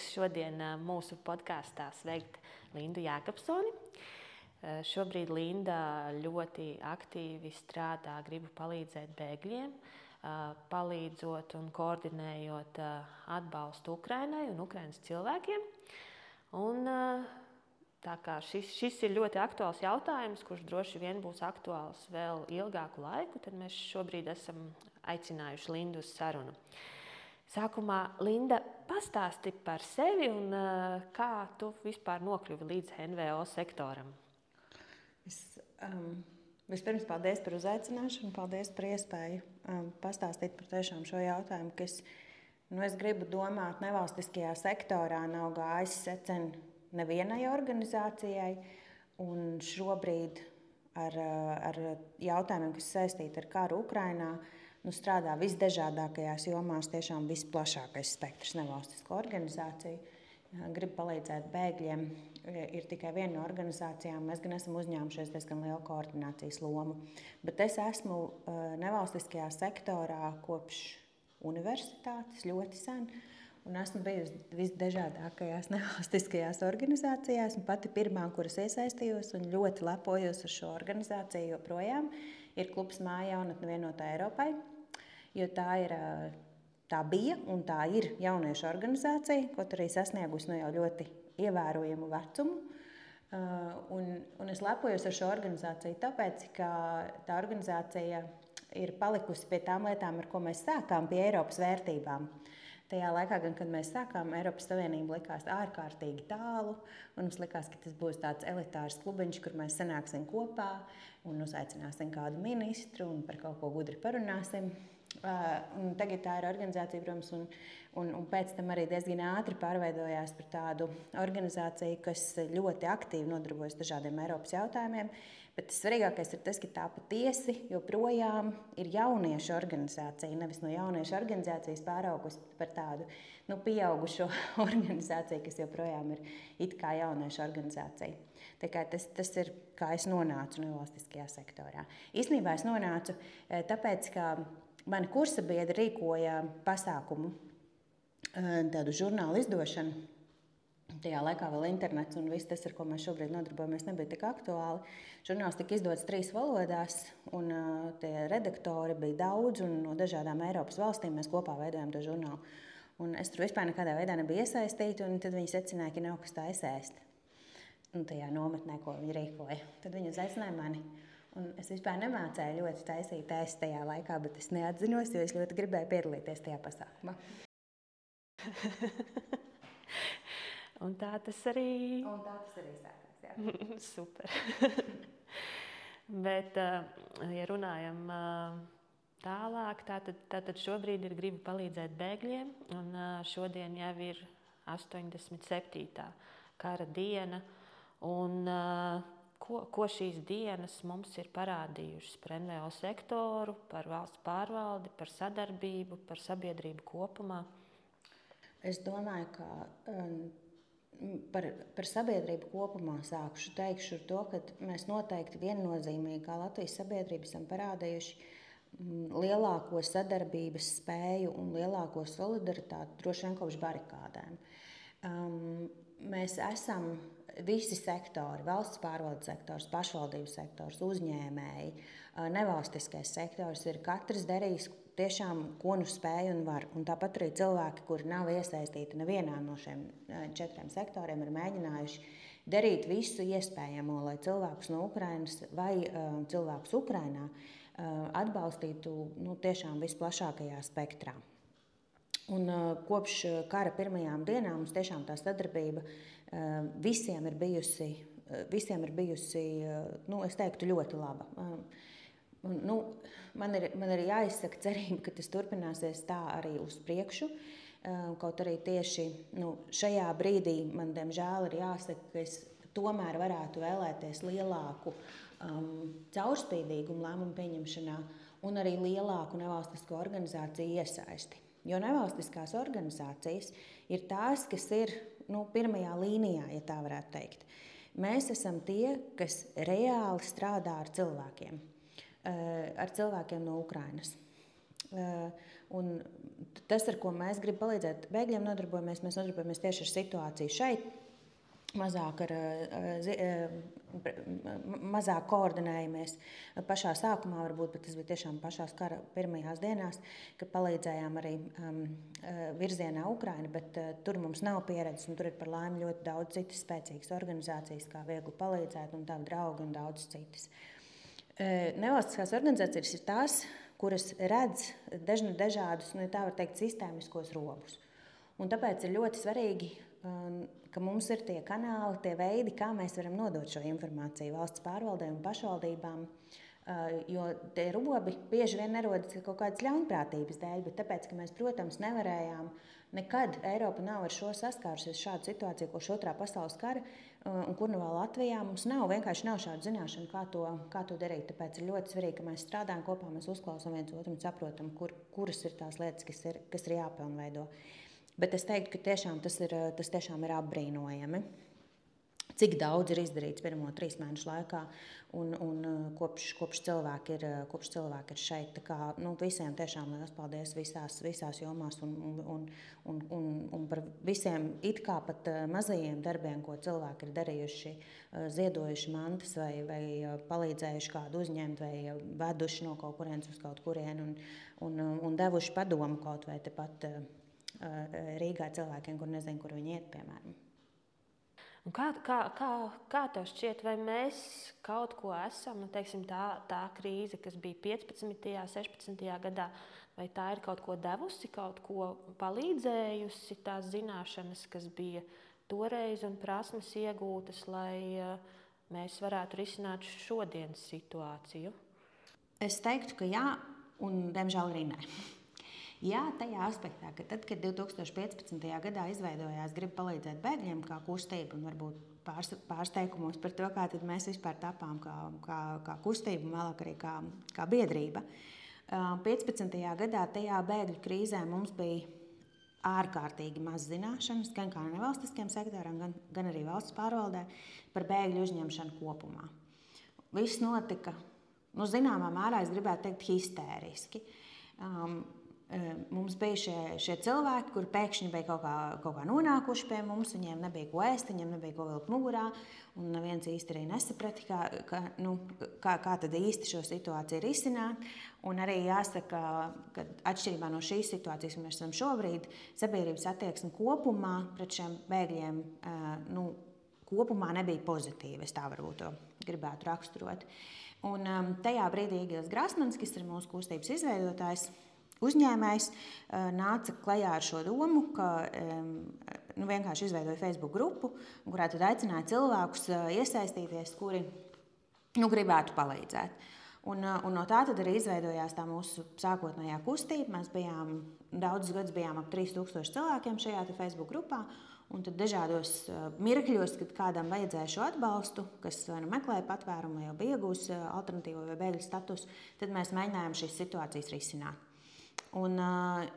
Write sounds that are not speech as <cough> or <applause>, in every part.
Prieks šodien mūsu podkāstā sveikt Lindu Jākapsoni. Šobrīd Linda ļoti aktīvi strādā, gribu palīdzēt bēgļiem, palīdzot un koordinējot atbalstu Ukrainai un Ukraiņas cilvēkiem. Un, tā kā šis, šis ir ļoti aktuāls jautājums, kurš droši vien būs aktuāls vēl ilgāku laiku, tad mēs šobrīd esam aicinājuši Lindu uz sarunu. Sākumā Linda pastāsti par sevi un uh, kā tu vispār nokļuvi līdz NVO sektoram. Es, um, vispirms paldies par uzaicināšanu, paldies par iespēju um, pastāstīt par šo jautājumu, kas, nu, es gribu domāt, nevalstiskajā sektorā nav gājis secen nevienai organizācijai, un šobrīd ar, ar jautājumiem, kas saistīti ar karu Ukrainā, uh, nu, strādā visdažādākajās jomās, tiešām visplašākais spektrs nevalstisko organizāciju. Gribu palīdzēt bēgļiem. Ir tikai viena no organizācijām. Mēs gan esam uzņēmušies diezgan lielu koordinācijas lomu. Bet es esmu nevalstiskajā sektorā kopš universitātes ļoti sen. Un esmu bijusi visdažādākajās <laughs> nevalstiskajās organizācijās. Un pati pirmā, kuras iesaistījos un ļoti lepojos ar šo organizāciju, joprojām ir klubs Māja Jaunatne vienotā Eiropai jo tā ir. Tā bija un tā ir jauniešu organizācija, kaut arī sasniegusi nu jau ļoti ievērojamu vecumu. Uh, un, un es lepojos ar šo organizāciju, tāpēc, ka tā organizācija ir palikusi pie tām lietām, ar ko mēs sākām, pie Eiropas vērtībām. Tajā laikā, gan, kad mēs sākām, Eiropas Savienība likās ārkārtīgi tālu. Mums likās, ka tas būs tāds elitārs klubiņš, kur mēs sanāksim kopā un uzaicināsim kādu ministru un par kaut ko gudri parunāsim. Uh, tagad tā ir organizācija, protams, un, un, un pēc tam arī diezgan ātri pārveidojās par tādu organizāciju, kas ļoti aktīvi nodarbojas dažādiem Eiropas jautājumiem. Bet svarīgākais ir tas, ka tā patiesi joprojām ir jauniešu organizācija. Nevis no jauniešu organizācijas pāraugusi par tādu nu, pieaugušo <laughs> organizāciju, kas joprojām ir it kā jauniešu organizācija. Tas, tas ir kā es nonācu nevalstiskajā sektorā. Īsnībā es nonācu tāpēc, ka mani kursa biedri rīkoja pasākumu, eh, tādu žurnālu izdošanu. Tajā laikā vēl internets un viss tas, ar ko mēs šobrīd nodarbojamies, nebija tik aktuāli. Žurnāls tika izdots trīs valodās, un uh, tie redaktori bija daudz, un no dažādām Eiropas valstīm mēs kopā veidojām to žurnālu. Un es tur vispār nekādā veidā nebiju iesaistīta, un tad viņi secināja, ka nav kas tā ēst. Un tajā nometnē, ko viņi rīkoja, tad viņi uzaicināja mani. Un es vispār nemācīju ļoti taisīt tēstu tajā laikā, bet es neatzinos, jo es ļoti gribēju piedalīties tajā pasākumā. <laughs> Un tā tas arī, Un tā tas arī sākās. <laughs> Super. Bet, eh, ja runājam eh, tālāk, tātad, tātad šobrīd ir griba palīdzēt bēgļiem, un eh, šodien jau ir 87. kara diena. Un, ko, ko šīs dienas mums ir parādījušas par NVO sektoru, par valsts pārvaldi, par sadarbību, par sabiedrību kopumā? Es domāju, ka um, par, par sabiedrību kopumā sākšu teikšu to, ka mēs noteikti viennozīmīgi kā Latvijas sabiedrība esam parādījuši mm, lielāko sadarbības spēju un lielāko solidaritāti droši vien kopš barikādēm. Um, mēs esam visi sektori, valsts pārvaldes sektors, pašvaldības sektors, uzņēmēji, nevalstiskais sektors ir katrs darījis tiešām, ko nu spēj un var. Un tāpat arī cilvēki, kuri nav iesaistīti nevienā no šiem četriem sektoriem, ir mēģinājuši darīt visu iespējamo, lai cilvēkus no Ukrainas vai uh, cilvēkus Ukrainā uh, atbalstītu nu, tiešām visplašākajā spektrā. Un, uh, kopš kara pirmajām dienām mums tiešām tā sadarbība visiem ir bijusi, visiem ir bijusi nu, teiktu, ļoti laba. Un, nu, man, ir, man ir jāizsaka cerība, ka tas turpināsies tā arī uz priekšu. Kaut arī tieši nu, šajā brīdī man, diemžēl, ir jāsaka, ka es tomēr varētu vēlēties lielāku um, caurspīdīgumu lēmumu pieņemšanā un arī lielāku nevalstisko organizāciju iesaisti. Jo nevalstiskās organizācijas ir tās, kas ir nu, pirmajā līnijā, ja tā varētu teikt. Mēs esam tie, kas reāli strādā ar cilvēkiem, ar cilvēkiem no Ukrainas. Eh, Un tas, ar ko mēs gribam palīdzēt bēgļiem, nodarbojamies, mēs nodarbojamies tieši ar situāciju šeit mazāk, ar, eh, eh, mazāk koordinējamies pašā sākumā, varbūt, bet tas bija tiešām pašā kara pirmajās dienās, kad palīdzējām arī um, virzienā Ukraina, bet uh, tur mums nav pieredzes, un tur ir par laimi ļoti daudz citas spēcīgas organizācijas, kā viegli palīdzēt, un tādi draugi un daudz citas. Uh, nevalstiskās organizācijas ir tās, kuras redz dažādus, nu, tā var teikt, sistēmiskos robus. Un tāpēc ir ļoti svarīgi ka mums ir tie kanāli, tie veidi, kā mēs varam nodot šo informāciju valsts pārvaldēm un pašvaldībām. Jo tie robi bieži vien nerodas kaut kādas ļaunprātības dēļ, bet tāpēc, ka mēs, protams, nevarējām nekad Eiropa nav ar šo saskārusies šādu situāciju, kopš otrā pasaules kara, un kur nu vēl Latvijā mums nav vienkārši nav šādu zināšanu, kā to, kā to darīt. Tāpēc ir ļoti svarīgi, ka mēs strādājam kopā, mēs uzklausām viens otru un saprotam, kur, kuras ir tās lietas, kas ir, kas ir jāpilnveido. Bet es teiktu, ka tiešām tas, ir, tas tiešām ir apbrīnojami. Cik daudz ir izdarīts pirmo trīs mēnešu laikā, un, un uh, kopš, kopš, cilvēki ir, uh, kopš cilvēki ir šeit. Tā kā, nu, visiem tiešām liels paldies visās, visās jomās, un, un, un, un, un par visiem it kā pat uh, mazajiem darbiem, ko cilvēki ir darījuši, ziedojuši mantas, vai, vai palīdzējuši kādu uzņemt, vai veduši no kaut kurienes uz kaut kurienu, un, un, un devuši padomu kaut vai tepat Eh, Rīgā cilvēkiem, kur nezinu, kur viņi iet, piemēram. Un kā, kā, kā, kā tev šķiet, vai mēs kaut ko esam, nu, teiksim, tā, tā krīze, kas bija 15. un 16. gadā, vai tā ir kaut ko devusi, kaut ko palīdzējusi, tās zināšanas, kas bija toreiz un prasmes iegūtas, lai uh, mēs varētu risināt šodienas situāciju? Es teiktu, ka jā, un diemžēl arī nē. Jā, tajā aspektā, ka tad, kad 2015. gadā izveidojās Gribu palīdzēt bēgļiem, kā kustība, un varbūt pārs, pārsteigumos par to, kā mēs vispār tapām kā, kā, kā kustība un vēlāk arī kā, kā biedrība. 15. gadā tajā bēgļu krīzē mums bija ārkārtīgi maz zināšanas, gan kā nevalstiskiem sektoram, gan, gan arī valsts pārvaldē par bēgļu uzņemšanu kopumā. Viss notika, nu, zināmā mērā, es gribētu teikt, histēriski. Um, Mums bija šie, šie cilvēki, kuri pēkšņi bija kaut kā, kaut kā nonākuši pie mums. Viņiem nebija ko ēst, viņiem nebija ko vilkt mugurā. Un neviens īsti arī nesaprata, kā, kā, nu, kā, kā tad īsti šo situāciju risināt. Un arī jāsaka, ka atšķirībā no šīs situācijas, kā mēs esam šobrīd, sabiedrības attieksme kopumā pret šiem bēgļiem nu, kopumā nebija pozitīva. Es tā varbūt to gribētu raksturot. Un tajā brīdī Igils Grasmans, kas ir mūsu kustības izveidotājs, uzņēmējs eh, nāca klajā ar šo domu, ka nu, vienkārši izveidoja Facebook grupu, kurā tad aicināja cilvēkus eh, iesaistīties, kuri nu, gribētu palīdzēt. Un, eh, un no tā arī izveidojās tā mūsu sākotnējā kustība. Mēs bijām daudzus gadus bijām ap 3000 cilvēkiem šajā Facebook grupā. Un tad dažādos mirkļos, kad kādam vajadzēja šo atbalstu, kas nu meklēja patvērumu, jau bija iegūmis alternatīvo vai bēgļu statusu, tad mēs mēģinājām šīs situācijas risināt. Un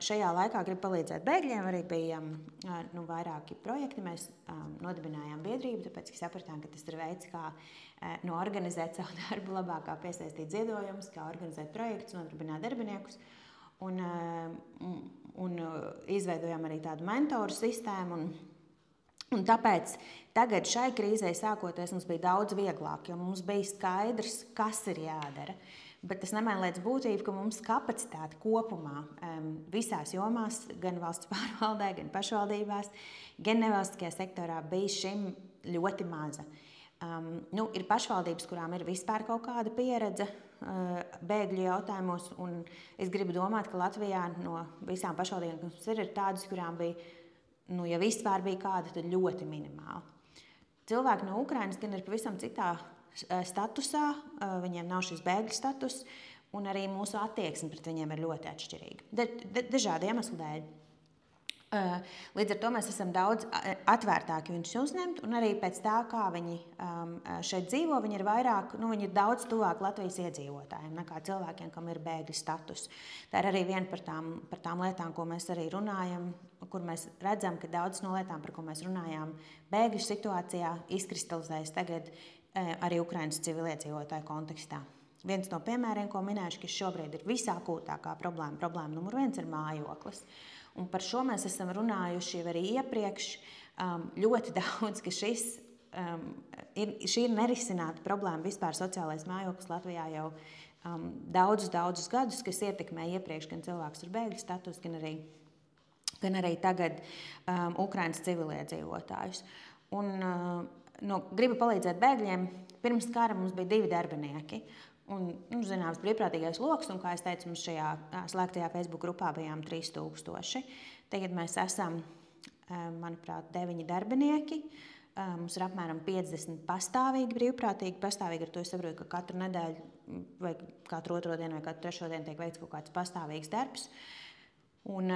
šajā laikā gribu palīdzēt bēgļiem. Arī bija nu, vairāki projekti. Mēs nodibinājām biedrību, tāpēc ka sapratām, ka tas ir veids, kā nu, organizēt <laughs> savu darbu labāk, kā piesaistīt ziedojumus, kā organizēt projektus, nodibināt darbiniekus. Un, un izveidojām arī tādu mentoru sistēmu. Un, un tāpēc tagad šai krīzē sākoties mums bija daudz vieglāk, jo mums bija skaidrs, kas ir jādara. Uh, Bet tas nemaina lietas būtību, ka mums kapacitāte kopumā um, visās jomās, gan valsts <laughs> pārvaldē, gan pašvaldībās, gan nevalstiskajā sektorā bija šim ļoti maza. Um, nu, ir pašvaldības, kurām ir vispār kaut kāda pieredze uh, bēgļu jautājumos, un es gribu domāt, ka Latvijā no visām pašvaldībām, kas ir, ir tādas, kurām bija, nu, ja vispār bija kāda, tad ļoti minimāla. Cilvēki no Ukrainas gan ir pavisam citā statusā, viņiem nav šis bēgļu status, un arī mūsu attieksme pret viņiem ir ļoti atšķirīga. Da, da, dažādu iemeslu dēļ. Līdz ar to mēs esam daudz atvērtāki viņus uzņemt, un arī pēc tā, kā viņi šeit dzīvo, viņi ir, vairāk, nu, viņi ir daudz tuvāk Latvijas iedzīvotājiem nekā cilvēkiem, kam ir bēgļu status. Tā ir arī viena par tām, par tām lietām, ko mēs arī runājam, kur mēs redzam, ka daudzas no lietām, par ko mēs runājām, bēgļu situācijā izkristalizējas tagad arī Ukraiņas civiliedzīvotāju kontekstā. Viens no piemēriem, ko minēšu, kas šobrīd ir visākūtākā problēma, problēma numur viens ir mājoklis. Un par šo mēs esam runājuši jau arī iepriekš um, ļoti <laughs> daudz, ka šis, um, ir, šī ir nerisināta problēma vispār sociālais mājoklis Latvijā jau um, daudzus, daudzus gadus, kas ietekmē iepriekš gan cilvēkus ar bēgļu status, gan arī, gan arī tagad um, Ukraiņas civiliedzīvotājus. Un, uh, no, gribu palīdzēt bēgļiem. Pirms kara mums bija divi darbinieki. Un, nu, zināms, brīvprātīgais lokus, un, kā jau teicu, mums šajā slēgtajā Facebook grupā bijām 3000. Tagad mēs esam, manuprāt, deviņi darbinieki. Mums ir apmēram 50 pastāvīgi brīvprātīgi. Pastāvīgi ar to es saprotu, ka katru nedēļu, vai katru otro dienu, vai katru trešo dienu tiek veikts kaut kāds pastāvīgs darbs. Un,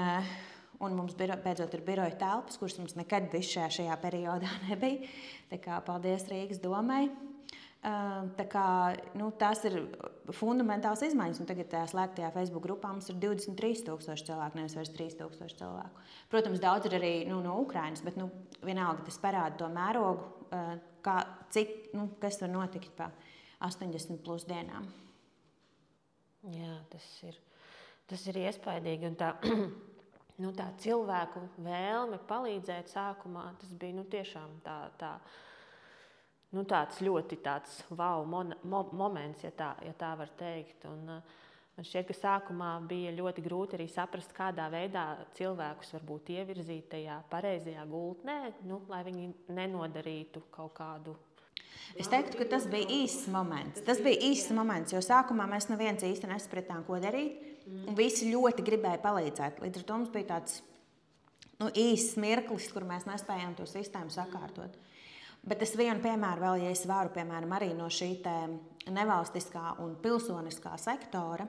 un mums biro, beidzot ir biroja telpas, kuras mums nekad šajā, šajā periodā <laughs> nebija. Tā kā paldies Rīgas domai Kā, nu, tās ir fundamentāls izmaiņas. Un tagad tajā slēgtajā Facebook grupā mums ir 23,000 cilvēku, nevis vairs 3,000 cilvēku. Protams, daudz ir arī nu, no Ukrainas, bet nu, vienalga tas parāda to mērogu, kā, cik, nu, kas var notikt pa 80 plus dienām. Jā, tas ir, tas ir iespaidīgi. Tā, <clears throat> nu, tā cilvēku vēlme palīdzēt sākumā, tas bija nu, tiešām tā. tā nu, tāds ļoti tāds wow mon, mo, moments, ja tā, ja tā var teikt. Un, uh, Man šķiet, ka sākumā bija ļoti grūti arī saprast, kādā veidā cilvēkus varbūt ievirzīt tajā pareizajā gultnē, nu, lai viņi nenodarītu kaut kādu. Es teiktu, ka tas bija īsts moments. Tas bija īsts moments, jo sākumā mēs neviens īsti nesapratām, ko darīt. Un visi ļoti gribēja palīdzēt. Līdz ar to mums bija tāds nu, īsts mirklis, kur mēs nespējām to sistēmu sakārtot. Mm. Bet es vienu piemēru vēl, ja es varu, piemēram, arī no šī nevalstiskā un pilsoniskā sektora.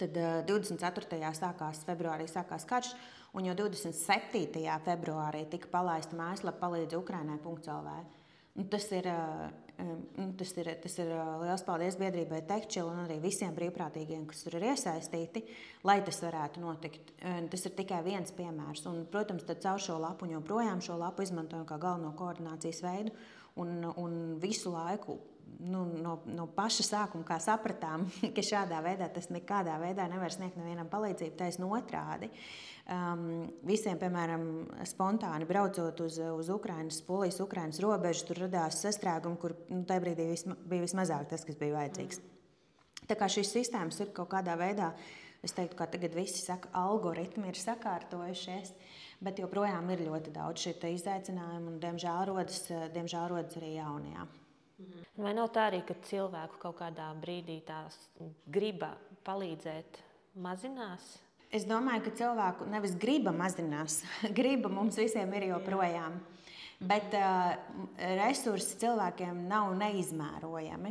Tad 24. sākās februārī sākās karš, un jau 27. februārī tika palaista mājaslapa palīdz Ukrainai.lv. Nu, tas ir Nu, tas ir, tas ir liels paldies biedrībai Tekčila un arī visiem brīvprātīgiem, kas tur ir iesaistīti, lai tas varētu notikt. Tas ir tikai viens piemērs. Un, protams, tad caur šo lapu joprojām šo lapu izmantojam kā galveno koordinācijas veidu un, un visu laiku nu, no, no paša sākuma, kā sapratām, <laughs> ka šādā veidā tas nekādā veidā nevar sniegt nevienam palīdzību, taisnība otrādi. Um, visiem, piemēram, spontāni braucot uz, uz Ukraiņas, Polijas, Ukraiņas robežu, tur radās sastrēgumi, kur nu, tajā brīdī visma, bija vismazāk tas, kas bija vajadzīgs. Mm. Tā kā šīs sistēmas ir kaut kādā veidā, es teiktu, ka tagad visi saka, algoritmi ir sakārtojušies. Bet joprojām ir ļoti daudz šie izaicinājumi, un diemžēl rodas, diemžēl rodas arī jaunajā. Mhm. Vai nav tā arī, ka cilvēku kaut kādā brīdī tās griba palīdzēt mazinās? Es domāju, ka cilvēku nevis griba mazinās, <laughs> griba mums visiem ir joprojām. Bet uh, resursi cilvēkiem nav neizmērojami.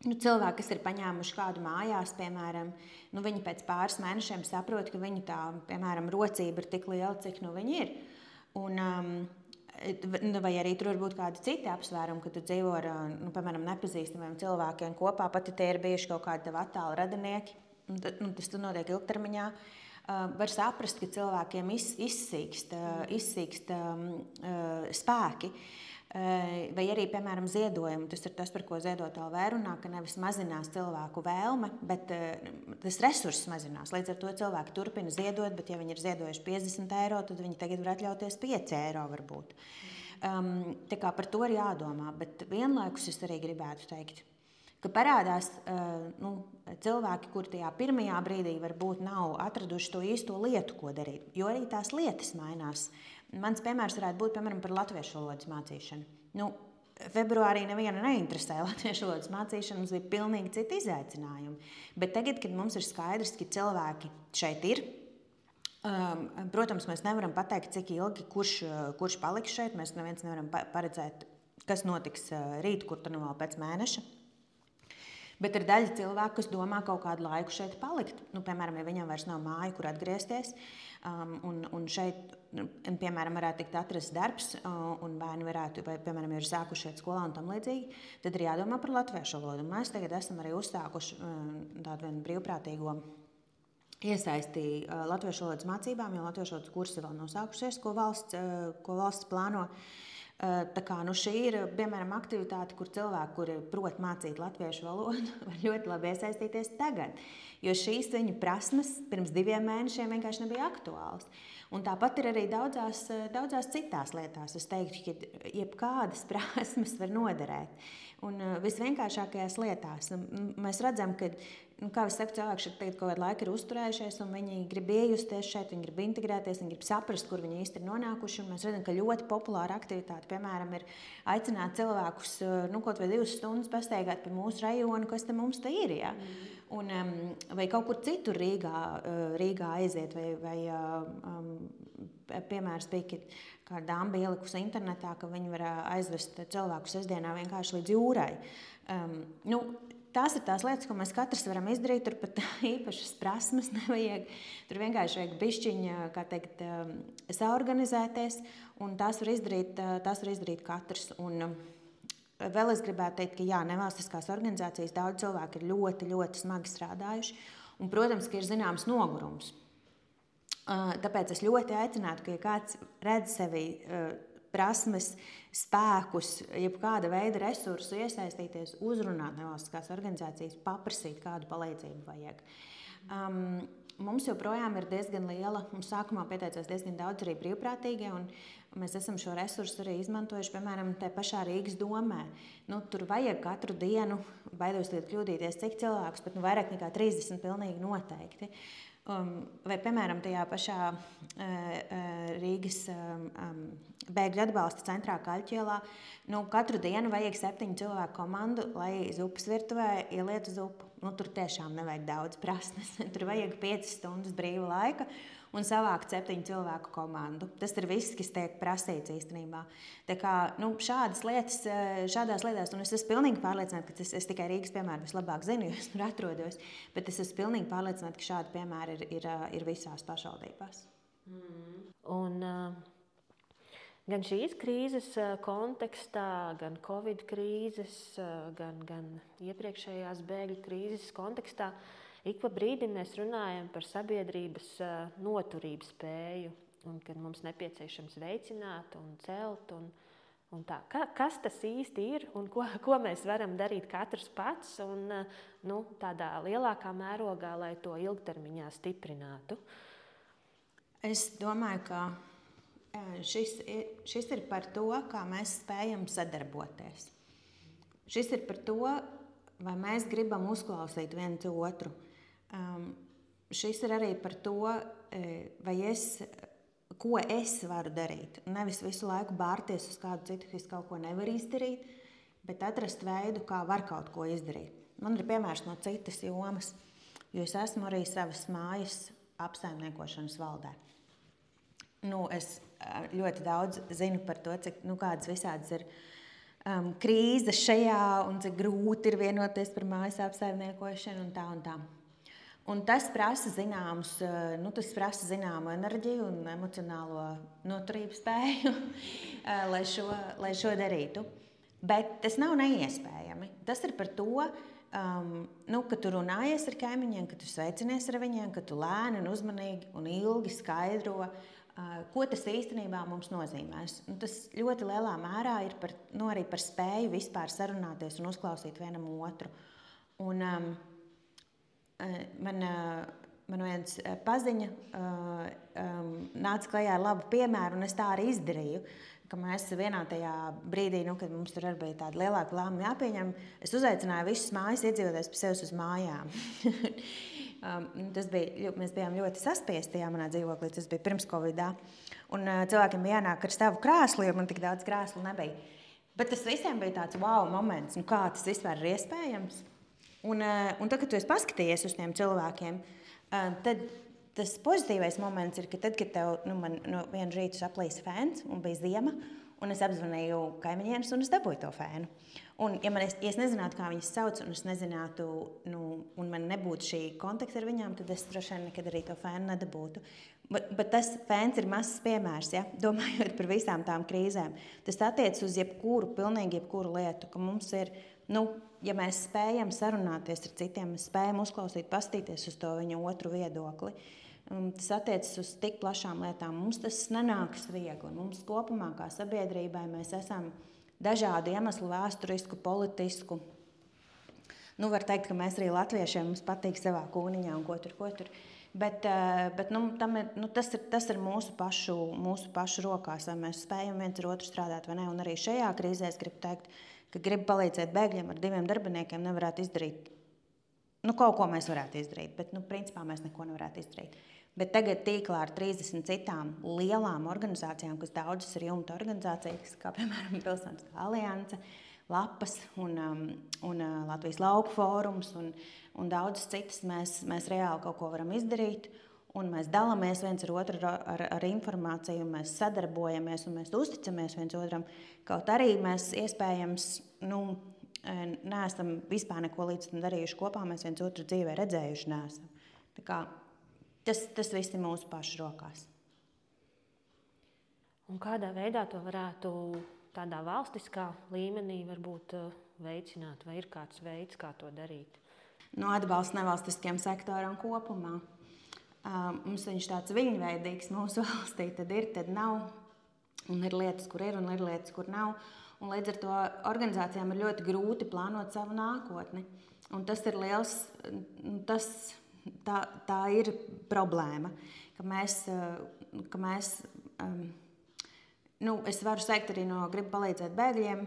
Nu, cilvēki, kas ir paņēmuši kādu mājās, piemēram, nu, viņi pēc pāris mēnešiem saprot, ka viņu tā, piemēram, rocība ir tik liela, cik nu viņi ir. Un, um, Vai arī tur var būt kādi citi apsvērumi, ka tu dzīvo ar, nu, piemēram, nepazīstamiem cilvēkiem kopā, pat ja tie ir bijuši kaut kādi attāli radinieki nu, tas notiek ilgtermiņā. Uh, var saprast, ka cilvēkiem iz, izsīkst, uh, izsīkst um, uh, spēki. Uh, vai arī, piemēram, ziedojumi. Tas ir tas, par ko ziedotāji vērunā, ka nevis mazinās cilvēku vēlme, bet uh, tas resurss mazinās. Līdz ar to cilvēki turpina ziedot, bet, ja viņi ir ziedojuši 50 eiro, tad viņi tagad var atļauties 5 eiro. Varbūt. Um, tā kā par to ir jādomā, bet vienlaikus es arī gribētu teikt, ka parādās uh, nu, cilvēki, kuri tajā pirmajā brīdī varbūt nav atraduši to īsto lietu, ko darīt. Jo arī tās lietas mainās. Mans piemērs varētu būt piemēram par latviešu valodas mācīšanu. Nu, Februārī nevienu neinteresēja latviešu valodas mācīšana, mums bija pilnīgi citi izaicinājumi. Bet tagad, kad mums ir skaidrs, ka cilvēki šeit ir, um, protams, mēs nevaram pateikt, cik ilgi kurš, kurš paliks šeit. Mēs neviens nevaram paredzēt, kas notiks uh, rīt, kur tur nu vēl pēc mēneša. Bet ir daļa cilvēku, kas domā kaut kādu laiku šeit palikt. Nu, piemēram, ja viņam vairs nav māja, kur atgriezties, um, un, un šeit, nu, piemēram, varētu tikt atrasts darbs, uh, un bērni varētu, vai, piemēram, ir sākuši šeit skolā un tam līdzīgi, tad ir jādomā par latviešu valodu. Mēs tagad esam arī uzsākuši um, tādu vienu brīvprātīgo iesaistīja uh, latviešu valodas mācībām, jo latviešu valodas kursi vēl nav sākušies, ko valsts, uh, ko valsts plāno. Tā kā, nu, šī ir piemēram aktivitāte, kur cilvēki, kuri prot mācīt latviešu valodu, <laughs> var ļoti labi iesaistīties tagad. Jo šīs viņu prasmes pirms diviem mēnešiem vienkārši nebija aktuālas. Un tāpat ir arī daudzās, daudzās citās lietās. Es teiktu, ka jebkādas <laughs> prasmes var noderēt. Un visvienkāršākajās lietās mēs redzam, ka nu, kā jau teicu, cilvēki šeit tagad kaut kādu laiku ir uzturējušies, un viņi grib iejusties šeit, viņi grib integrēties, viņi grib saprast, kur viņi īsti ir nonākuši. Mēs redzam, ka ļoti populāra aktivitāte, piemēram, ir aicināt cilvēkus nu, kaut vai divas stundas pastaigāt pa mūsu rajonu, kas te mums te ir. Ja? Mm. Un, um, vai kaut kur citur Rīgā, uh, Rīgā aiziet, vai, vai um, piemērs bija, ka dāma bija ielikusi internetā, ka viņi var aizvest cilvēku sestdienā vienkārši līdz jūrai. Um, nu, tās ir tās lietas, ko mēs katrs varam izdarīt. Tur pat <laughs> īpašas prasmes <laughs> nevajag. Tur vienkārši vajag bišķiņa, kā teikt, um, saorganizēties, un tās var izdarīt, uh, tās var izdarīt katrs. Un, um, vēl es gribētu teikt, ka jā, nevalstiskās organizācijas daudz cilvēku ir ļoti, ļoti smagi strādājuši. Un, protams, ka ir zināms nogurums. Uh, tāpēc es ļoti aicinātu, ka, ja kāds redz sevi uh, prasmes, spēkus, jebkāda veida resursu iesaistīties, uzrunāt nevalstiskās organizācijas, paprasīt, kādu palīdzību vajag. Um, mums joprojām ir diezgan liela, mums sākumā pieteicās diezgan daudz arī brīvprātīgie, un mēs esam šo resursu arī izmantojuši, piemēram, tajā pašā Rīgas domē. Nu, tur vajag katru dienu, baidos kļūdīties, cik cilvēkus, bet nu, vairāk nekā 30 pilnīgi noteikti. Um, vai, piemēram, tajā pašā uh, uh, Rīgas um, um, bēgļu atbalsta centrā Kaļķielā. Nu, katru dienu vajag septiņu cilvēku komandu, lai iz upes virtuvē ielietu uz upu. Nu, tur tiešām nevajag daudz prasmes. <laughs> Tur vajag piecas stundas brīva laika un savākt septiņu cilvēku komandu. Tas ir viss, kas tiek prasīts īstenībā. Tā kā, nu, šādas lietas, šādās lietās, un es esmu pilnīgi pārliecināta, ka es, es tikai Rīgas piemēru vislabāk zinu, <laughs> jo es tur atrodos, bet es esmu pilnīgi pārliecināta, ka šādi piemēri ir, ir, ir visās pašvaldībās. Mm. Un, uh gan šīs krīzes kontekstā, gan Covid krīzes, gan, gan iepriekšējās bēgļu krīzes kontekstā, ik pa brīdim mēs runājam par sabiedrības noturības spēju un kad mums nepieciešams veicināt un celt. Un, un tā. Ka, kas tas īsti ir un ko, <laughs> ko mēs varam darīt katrs pats un nu, tādā lielākā mērogā, lai to ilgtermiņā stiprinātu? Es domāju, ka šis šis ir par to, kā mēs spējam sadarboties. Šis ir par to, vai mēs gribam uzklausīt viens otru. Um, šis ir arī par to, vai es, ko es varu darīt. Nevis visu laiku bārties uz kādu citu, kas kaut ko nevar izdarīt, bet atrast veidu, kā var kaut ko izdarīt. Man ir piemērs no citas jomas, jo es esmu arī savas mājas apsaimniekošanas valdē. Nu, es ļoti daudz zinu par to, cik nu, kādas visādas ir um, krīzes šajā un cik grūti ir vienoties par mājas apsaimniekošanu un tā un tā. Un tas prasa zināmus, nu, tas prasa zināmu enerģiju un emocionālo noturību spēju, <laughs> lai, šo, lai šo darītu. Bet tas nav neiespējami. Tas ir par to, um, nu, ka tu runājies ar kaimiņiem, ka tu sveicinies ar viņiem, ka tu lēni un uzmanīgi un ilgi skaidro Ko tas īstenībā mums nozīmēs? Nu, tas ļoti lielā mērā ir par, nu, arī par spēju vispār sarunāties un uzklausīt vienam otru. Un, um, man, man viens paziņa um, nāca klajā ar labu piemēru, un es tā arī izdarīju. Mēs vienā tajā brīdī, nu, kad mums tur bija tāda lielāka lēmuma jāpieņem, es uzaicināju visus mājas iedzīvotājus pie sevis uz mājām. <laughs> Um, tas bija, mēs bijām ļoti saspiesti tajā manā dzīvoklī, tas bija pirms Covid-19. Un cilvēkiem bija jānāk ar savu krēslu, jo man tik daudz krēslu nebija. Bet tas visiem bija tāds wow moments, nu, kā tas vispār ir iespējams. Un, uh, un tad, kad tu esi paskatījies uz tiem cilvēkiem, uh, tad tas pozitīvais moments ir, ka tad, kad tev nu, man, no viena rīta aplīs fēns un bija ziema, un es apzvanīju kaimiņiem un es dabūju to fēnu. Un, ja, man, ja es nezinātu, kā viņas sauc, un es nezinātu, nu, un man nebūtu šī kontakta ar viņām, tad es droši vien nekad arī to fēnu nedabūtu. Bet, bet tas fēns ir mazs piemērs, ja? <laughs> domājot par visām tām krīzēm. Tas attiecas uz jebkuru, pilnīgi jebkuru lietu, ka mums ir, nu, ja mēs spējam sarunāties ar citiem, mēs spējam uzklausīt, pastīties uz to viņa otru viedokli. um, tas attiecas uz tik plašām lietām. Mums tas nenāks viegli. Mums kopumā, kā sabiedrībai, mēs esam dažādu iemeslu, vēsturisku, politisku. Nu, var teikt, ka mēs arī latviešiem patīk savā kūniņā un ko tur, ko tur. Bet, uh, bet nu, ir, nu, tas, ir, tas ir mūsu pašu, mūsu pašu rokās, vai mēs spējam viens ar otru strādāt vai nē. Un arī šajā krīzē es gribu teikt, ka gribu palīdzēt bēgļiem ar diviem darbiniekiem, nevarētu izdarīt. Nu, kaut ko mēs varētu izdarīt, bet nu, principā mēs neko nevarētu izdarīt. Bet tagad tīklā ar 30 citām lielām organizācijām, kas daudzas ir jumta organizācijas, kā <laughs> piemēram Pilsoniskā alianse, Lapas un, um, un uh, Latvijas lauku fórums un, un daudzas citas, mēs, mēs reāli kaut ko varam izdarīt. Un mēs dalāmies viens ar otru ar, ar, ar informāciju, mēs sadarbojamies un mēs uzticamies viens otram. Kaut arī mēs iespējams nu, e, neesam vispār neko līdz tam darījuši kopā, mēs viens otru dzīvē redzējuši neesam. Kā, tas, tas viss ir mūsu pašu rokās. Un kādā veidā to varētu tādā valstiskā līmenī varbūt e, veicināt, vai ir kāds veids, kā to darīt? No nu, atbalsta nevalstiskajam sektoram kopumā. Mums viņš tāds viņveidīgs mūsu <laughs> valstī, tad ir, tad nav. Un ir lietas, kur ir, un ir lietas, kur nav. Un līdz ar to organizācijām ir ļoti grūti plānot savu nākotni. Un tas ir liels, tas, tā, tā ir problēma, ka mēs, ka mēs um, nu, es varu teikt arī no gribu palīdzēt bēgļiem,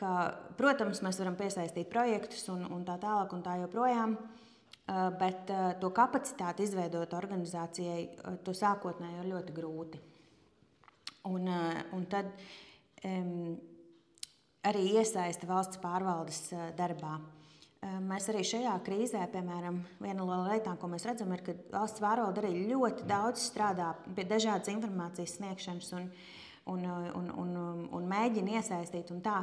ka, protams, mēs varam piesaistīt projektus un, un tā tālāk un tā joprojām. Uh, bet eh, to kapacitāti izveidot organizācijai, eh, to sākotnēji ir ļoti grūti. Un, un tad um, arī iesaista valsts pārvaldes darbā. Mēs arī šajā krīzē, piemēram, viena no lietām, ko mēs redzam, ir, ka valsts pārvalde arī ļoti daudz strādā pie dažādas informācijas sniegšanas un, un, un, un, un mēģina iesaistīt. Un tā.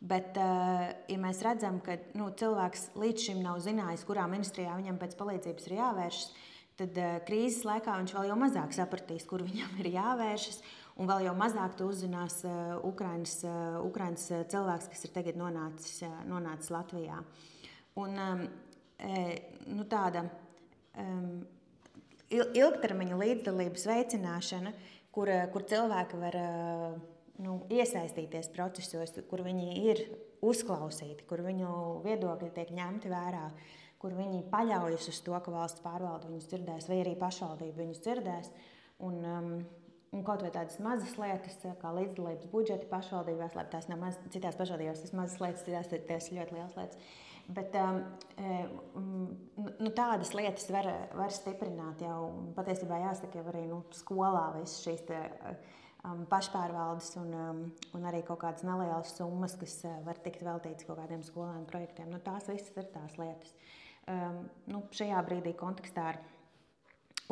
Bet, eh, ja mēs redzam, ka nu, cilvēks līdz šim nav zinājis, kurā ministrijā viņam pēc palīdzības ir jāvēršas, tad eh, krīzes laikā viņš vēl jau mazāk sapratīs, kur viņam ir jāvēršas. Un vēl jau mazāk to uzzinās Ukraiņas, uh, Ukraiņas cilvēks, kas ir tagad nonācis, nonācis Latvijā. Un, um, e, nu, tāda um, ilgtermiņa līdzdalības veicināšana, kur, kur cilvēki var. Nu, iesaistīties procesos, kur viņi ir uzklausīti, kur viņu viedokļi tiek ņemti vērā, kur viņi paļaujas uz to, ka valsts pārvalde viņus dzirdēs, vai arī pašvaldība viņus dzirdēs. Un, um, un kaut vai tādas mazas lietas, kā līdzdalības budžeti pašvaldībās, lai tās nav maz, citās pašvaldībās, tas mazas lietas, citās ir ļoti liels lietas. Bet um, um, nu, tādas lietas var, var stiprināt jau patiesībā jāsaka, jau arī nu, skolā visas šīs. Te, pašpārvaldes un, um, un arī kaut kādas nelielas summas, kas uh, var tikt veltītas kaut kādiem skolēnu projektiem. Nu, tās visas ir tās lietas. Um, nu, šajā brīdī kontekstā ar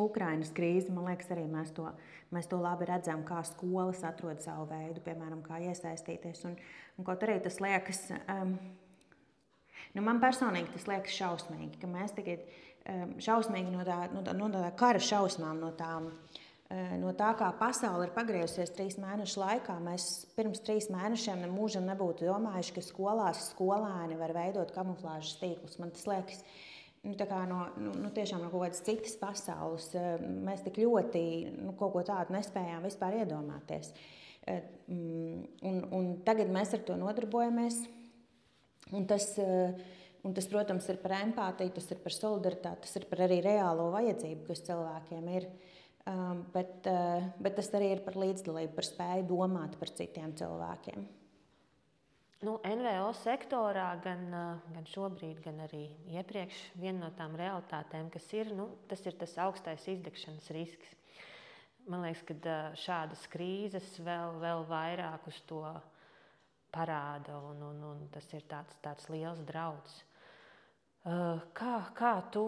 Ukraiņas krīzi, man liekas, arī mēs to, mēs to labi redzam, kā skolas atrod savu veidu, piemēram, kā iesaistīties. Un, un kaut arī tas liekas. Um, Nu, man personīgi tas liekas šausmīgi, ka mēs tagad um, šausmīgi no tā, no tā, no tā kara šausmām, no tām uh, no tā, kā pasaule ir pagriezusies trīs mēnešu laikā, mēs pirms trīs mēnešiem nemūžam nebūtu domājuši, ka skolās skolēni var veidot kamuflāžas tīklus. Man tas liekas, nu, no, nu, nu, no kaut kādas citas pasaules. Eh, mēs tik ļoti nu, kaut ko tādu nespējām vispār iedomāties. Eh, mm, un, un tagad mēs ar to nodarbojamies. Un tas, un tas, protams, ir par empātiju, tas ir par solidaritāti, tas ir par arī reālo vajadzību, kas cilvēkiem ir. Uh, Um, bet, uh, bet tas arī ir par līdzdalību, par spēju domāt par citiem cilvēkiem. Nu, NVO sektorā gan, uh, gan šobrīd, gan arī iepriekš viena no tām realitātēm, kas ir, nu, tas ir tas augstais izdegšanas risks. Man liekas, ka uh, šādas krīzes vēl, vēl vairāk uz to parāda, un, un, un tas ir tāds, tāds liels draudz. Kā, kā tu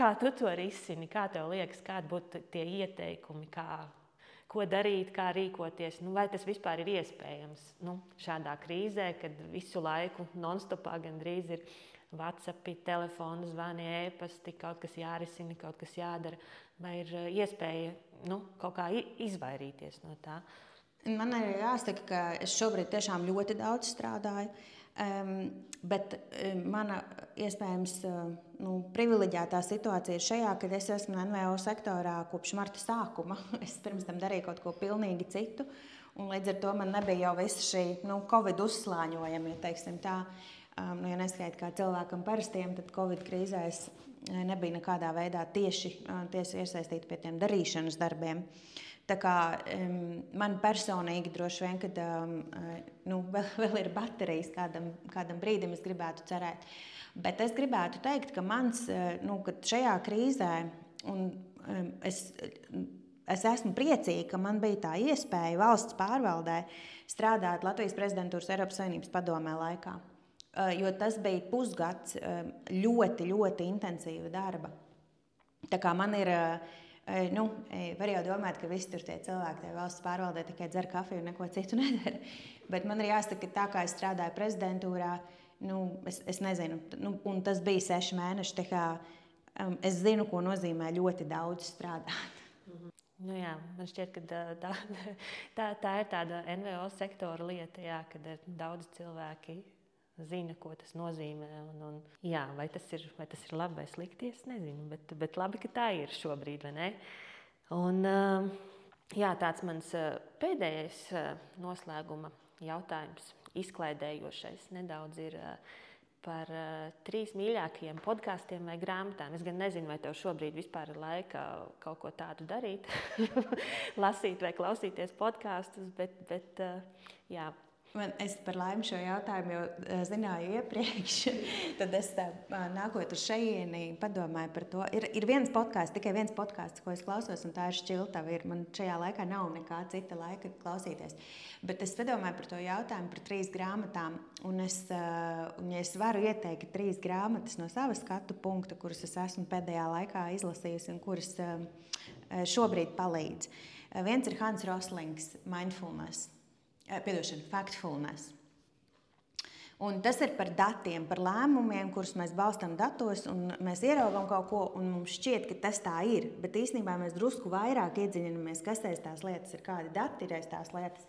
Kā tu to risini? Kā tev liekas, kādi būtu tie ieteikumi, kā, ko darīt, kā rīkoties? Nu, vai tas vispār ir iespējams nu, šādā krīzē, kad visu laiku non-stopā gandrīz ir WhatsApp, telefona zvani, e-pasti, kaut kas jārisina, kaut kas jādara? Vai ir eh, iespēja nu, kaut kā izvairīties no tā? Man arī jāsaka, ka es šobrīd tiešām ļoti daudz strādāju. Um, bet um, mana iespējams nu, privileģētā situācija ir šajā, ka es esmu NVO sektorā kopš marta sākuma. <laughs> Es pirms tam darīju kaut ko pilnīgi citu. Un līdz ar to man nebija jau visa šī nu, Covid uzslāņojuma, ja teiksim tā. Um, nu, ja neskaidrs kā cilvēkam parastiem, tad Covid krīzēs nebija nekādā veidā tieši, tieši iesaistīta pie tiem darīšanas darbiem. Uh, Tā kā um, man personīgi droši vien, kad um, nu, vēl, <laughs> vēl ir baterijas kādam, kādam brīdim, es gribētu cerēt. Bet es gribētu teikt, ka mans, nu, šajā krīzē, un um, es, es esmu priecīga, ka man bija tā iespēja valsts pārvaldē strādāt Latvijas prezidentūras Eiropas Savienības padomē laikā. Jo tas bija pusgads ļoti, ļoti intensīva darba. Tā kā man ir uh, Nu, var jau domāt, ka visi tur tie cilvēki, tie valsts pārvaldē tikai dzer kafiju un neko citu <laughs> nedara. Bet man ir jāsaka, ka tā kā es strādāju prezidentūrā, nu, es, es nezinu, nu, un tas bija seši mēneši. Kā, um, es zinu, ko nozīmē ļoti daudz strādāt. Nu jā, man šķiet, ka tā, <laughs> tā, tā ir tāda NVO sektora lieta, jā, kad ir daudz cilvēki zina, ko tas nozīmē. Un, un, jā, vai, tas ir, vai tas ir labi vai slikti, es nezinu. Bet, bet labi, ka tā ir šobrīd. Un, jā, tāds mans pēdējais noslēguma jautājums, izklaidējošais, nedaudz ir par uh, trīs mīļākajiem podkāstiem vai grāmatām. Es gan nezinu, vai tev šobrīd vispār ir laika kaut ko tādu darīt, <laughs> lasīt vai klausīties podkāstus, bet, bet uh, jā, Man, es par laimi šo jautājumu jau uh, zināju iepriekš. <laughs> Tad es tā, uh, nākot uz šejieni, padomāju par to. Ir, ir viens podkāsts, tikai viens podkāsts, ko es klausos, un tā ir šķiltava. Ir. Man šajā laikā nav nekā cita laika klausīties. Bet es padomāju par to jautājumu par trīs grāmatām. Un es, uh, un ja es varu ieteikt trīs grāmatas no savas skatu punkta, kuras es esmu pēdējā laikā izlasījusi un kuras šobrīd palīdz. Viens ir Hans Roslings, Mindfulness. Eh, piedošana, factfulness. Un tas ir par datiem, par lēmumiem, kurus mēs balstām datos, un mēs ieraugām kaut ko, un mums šķiet, ka tas tā ir. Bet īstenībā mēs drusku vairāk iedziļināmies, kas aiz tās lietas ir, kādi dati ir aiz tās lietas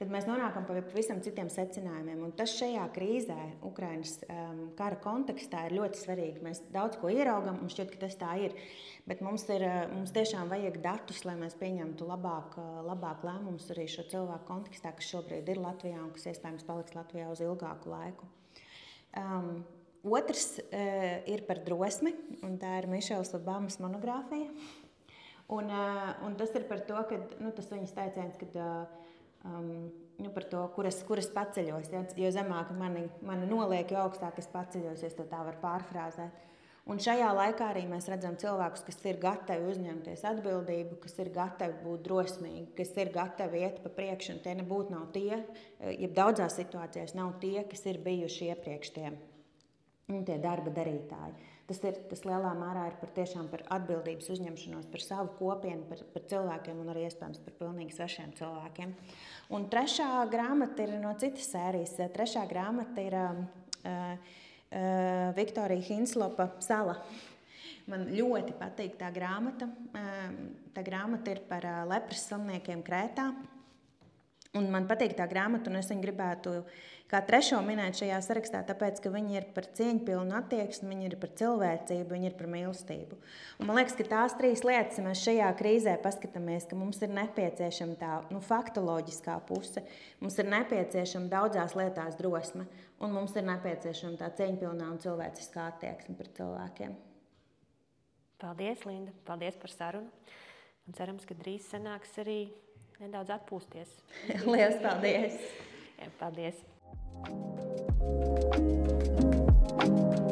tad mēs nonākam pie pavisam citiem secinājumiem. Un tas šajā krīzē, Ukraiņas um, kara kontekstā, ir ļoti svarīgi. Mēs daudz ko ieraugam, un šķiet, ka tas tā ir. Bet mums, ir, uh, mums tiešām vajag datus, lai mēs pieņemtu labāk, uh, labāk lēmumus arī šo cilvēku kontekstā, kas šobrīd ir Latvijā un kas iespējams paliks Latvijā uz ilgāku laiku. Um, Otrs uh, ir par drosmi, un tā ir Mišels Obamas monogrāfija. Un, uh, un tas ir par to, ka nu, tas viņas teiciens, ka uh, um, nu, par to, kuras, kuras paceļos. Ja? Jo zemāk mani, mani noliek, jo augstāk es paceļos, ja tā var pārfrāzēt. Un šajā laikā arī mēs redzam cilvēkus, kas ir gatavi uzņemties atbildību, kas ir gatavi būt drosmīgi, kas ir gatavi iet pa priekšu. Tie nebūtu nav tie, ja daudzās situācijās nav tie, kas ir bijuši iepriekš tiem, tie darba darītāji. Tas, ir, tas lielā mērā ir par, par atbildības uzņemšanos par savu kopienu, par, par cilvēkiem un arī iespējams par pilnīgi svešiem cilvēkiem. Un trešā grāmata ir no citas sērijas. Trešā grāmata ir uh, uh, Viktorija Hinslopa Sala. Man ļoti patīk tā grāmata. Uh, tā grāmata ir par uh, lepras slimniekiem Krētā. Un man patīk tā grāmata, un es viņu gribētu kā trešo minēt šajā sarakstā, tāpēc, ka viņi ir par cieņpilnu attieksmi, viņi ir par cilvēcību, viņi ir par mīlestību. Un man liekas, ka tās trīs lietas, ja mēs šajā krīzē paskatāmies, ka mums ir nepieciešama tā nu, faktoloģiskā puse, mums ir nepieciešama daudzās lietās drosme, un mums ir nepieciešama tā cieņpilnā un cilvēciskā attieksme pret cilvēkiem. Paldies, Linda! Paldies par sarunu! Un cerams, ka drīz sanāks arī nedaudz atpūsties. <laughs> Lielas paldies! Jā, paldies! thank you